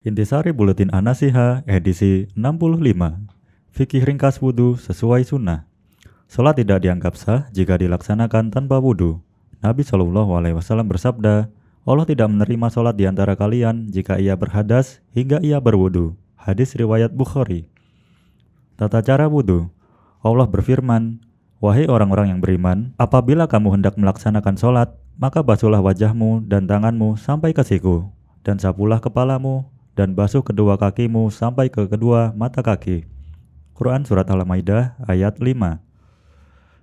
Intisari Buletin Anasiha edisi 65 Fikih ringkas wudhu sesuai sunnah. Salat tidak dianggap sah jika dilaksanakan tanpa wudhu Nabi Shallallahu Alaihi Wasallam bersabda Allah tidak menerima salat di antara kalian jika ia berhadas hingga ia berwudhu Hadis riwayat Bukhari. Tata cara wudhu Allah berfirman Wahai orang-orang yang beriman, apabila kamu hendak melaksanakan sholat, maka basuhlah wajahmu dan tanganmu sampai ke siku, dan sapulah kepalamu, dan basuh kedua kakimu sampai ke kedua mata kaki. Quran Surat Al-Maidah ayat 5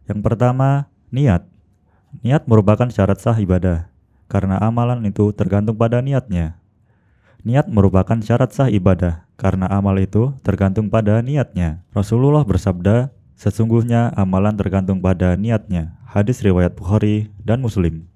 Yang pertama, niat. Niat merupakan syarat sah ibadah, karena amalan itu tergantung pada niatnya. Niat merupakan syarat sah ibadah, karena amal itu tergantung pada niatnya. Rasulullah bersabda, Sesungguhnya amalan tergantung pada niatnya. Hadis riwayat Bukhari dan Muslim.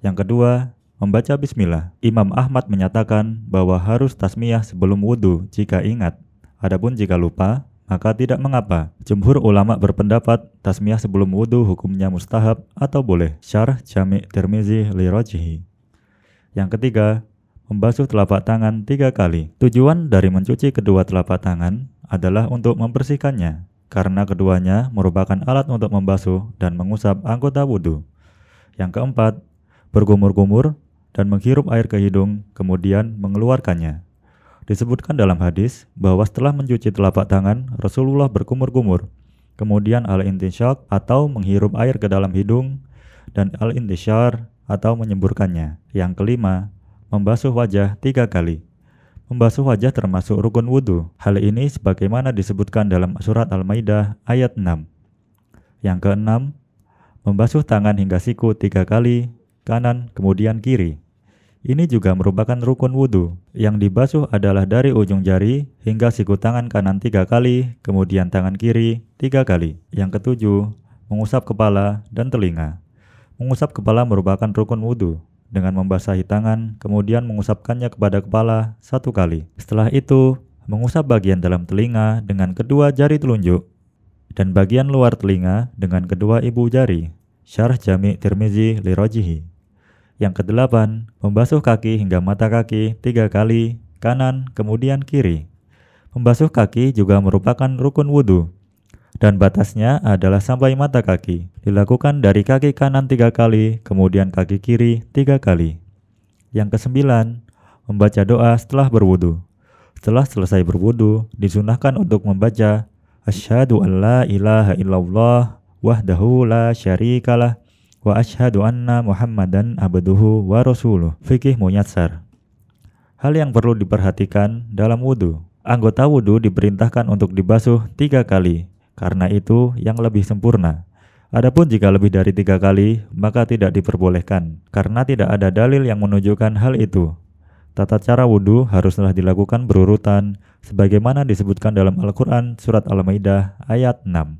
Yang kedua, membaca bismillah. Imam Ahmad menyatakan bahwa harus tasmiyah sebelum wudhu jika ingat. Adapun jika lupa, maka tidak mengapa. Jumhur ulama berpendapat tasmiyah sebelum wudhu hukumnya mustahab atau boleh. Syarh Jami' Tirmizi li Yang ketiga, membasuh telapak tangan tiga kali. Tujuan dari mencuci kedua telapak tangan adalah untuk membersihkannya karena keduanya merupakan alat untuk membasuh dan mengusap anggota wudhu. Yang keempat, bergumur-gumur dan menghirup air ke hidung, kemudian mengeluarkannya. Disebutkan dalam hadis bahwa setelah mencuci telapak tangan, Rasulullah berkumur-kumur, kemudian al-intisyak atau menghirup air ke dalam hidung, dan al-intisyar atau menyemburkannya. Yang kelima, membasuh wajah tiga kali. Membasuh wajah termasuk rukun wudhu. Hal ini sebagaimana disebutkan dalam surat Al-Maidah ayat 6. Yang keenam, membasuh tangan hingga siku tiga kali, kanan kemudian kiri. Ini juga merupakan rukun wudhu. Yang dibasuh adalah dari ujung jari hingga siku tangan kanan tiga kali, kemudian tangan kiri tiga kali. Yang ketujuh, mengusap kepala dan telinga. Mengusap kepala merupakan rukun wudhu dengan membasahi tangan, kemudian mengusapkannya kepada kepala satu kali. Setelah itu, mengusap bagian dalam telinga dengan kedua jari telunjuk dan bagian luar telinga dengan kedua ibu jari. Syarh Jami' Tirmizi Lirojihi. Yang kedelapan, membasuh kaki hingga mata kaki tiga kali, kanan, kemudian kiri. Membasuh kaki juga merupakan rukun wudhu dan batasnya adalah sampai mata kaki. Dilakukan dari kaki kanan tiga kali, kemudian kaki kiri tiga kali. Yang kesembilan, membaca doa setelah berwudu. Setelah selesai berwudu, disunahkan untuk membaca Asyhadu an la ilaha illallah wahdahu la syarikalah wa asyhadu anna muhammadan abduhu wa rasuluh. Fikih Muyassar. Hal yang perlu diperhatikan dalam wudhu. Anggota wudhu diperintahkan untuk dibasuh tiga kali, karena itu yang lebih sempurna. Adapun jika lebih dari tiga kali, maka tidak diperbolehkan, karena tidak ada dalil yang menunjukkan hal itu. Tata cara wudhu haruslah dilakukan berurutan, sebagaimana disebutkan dalam Al-Quran Surat Al-Maidah ayat 6.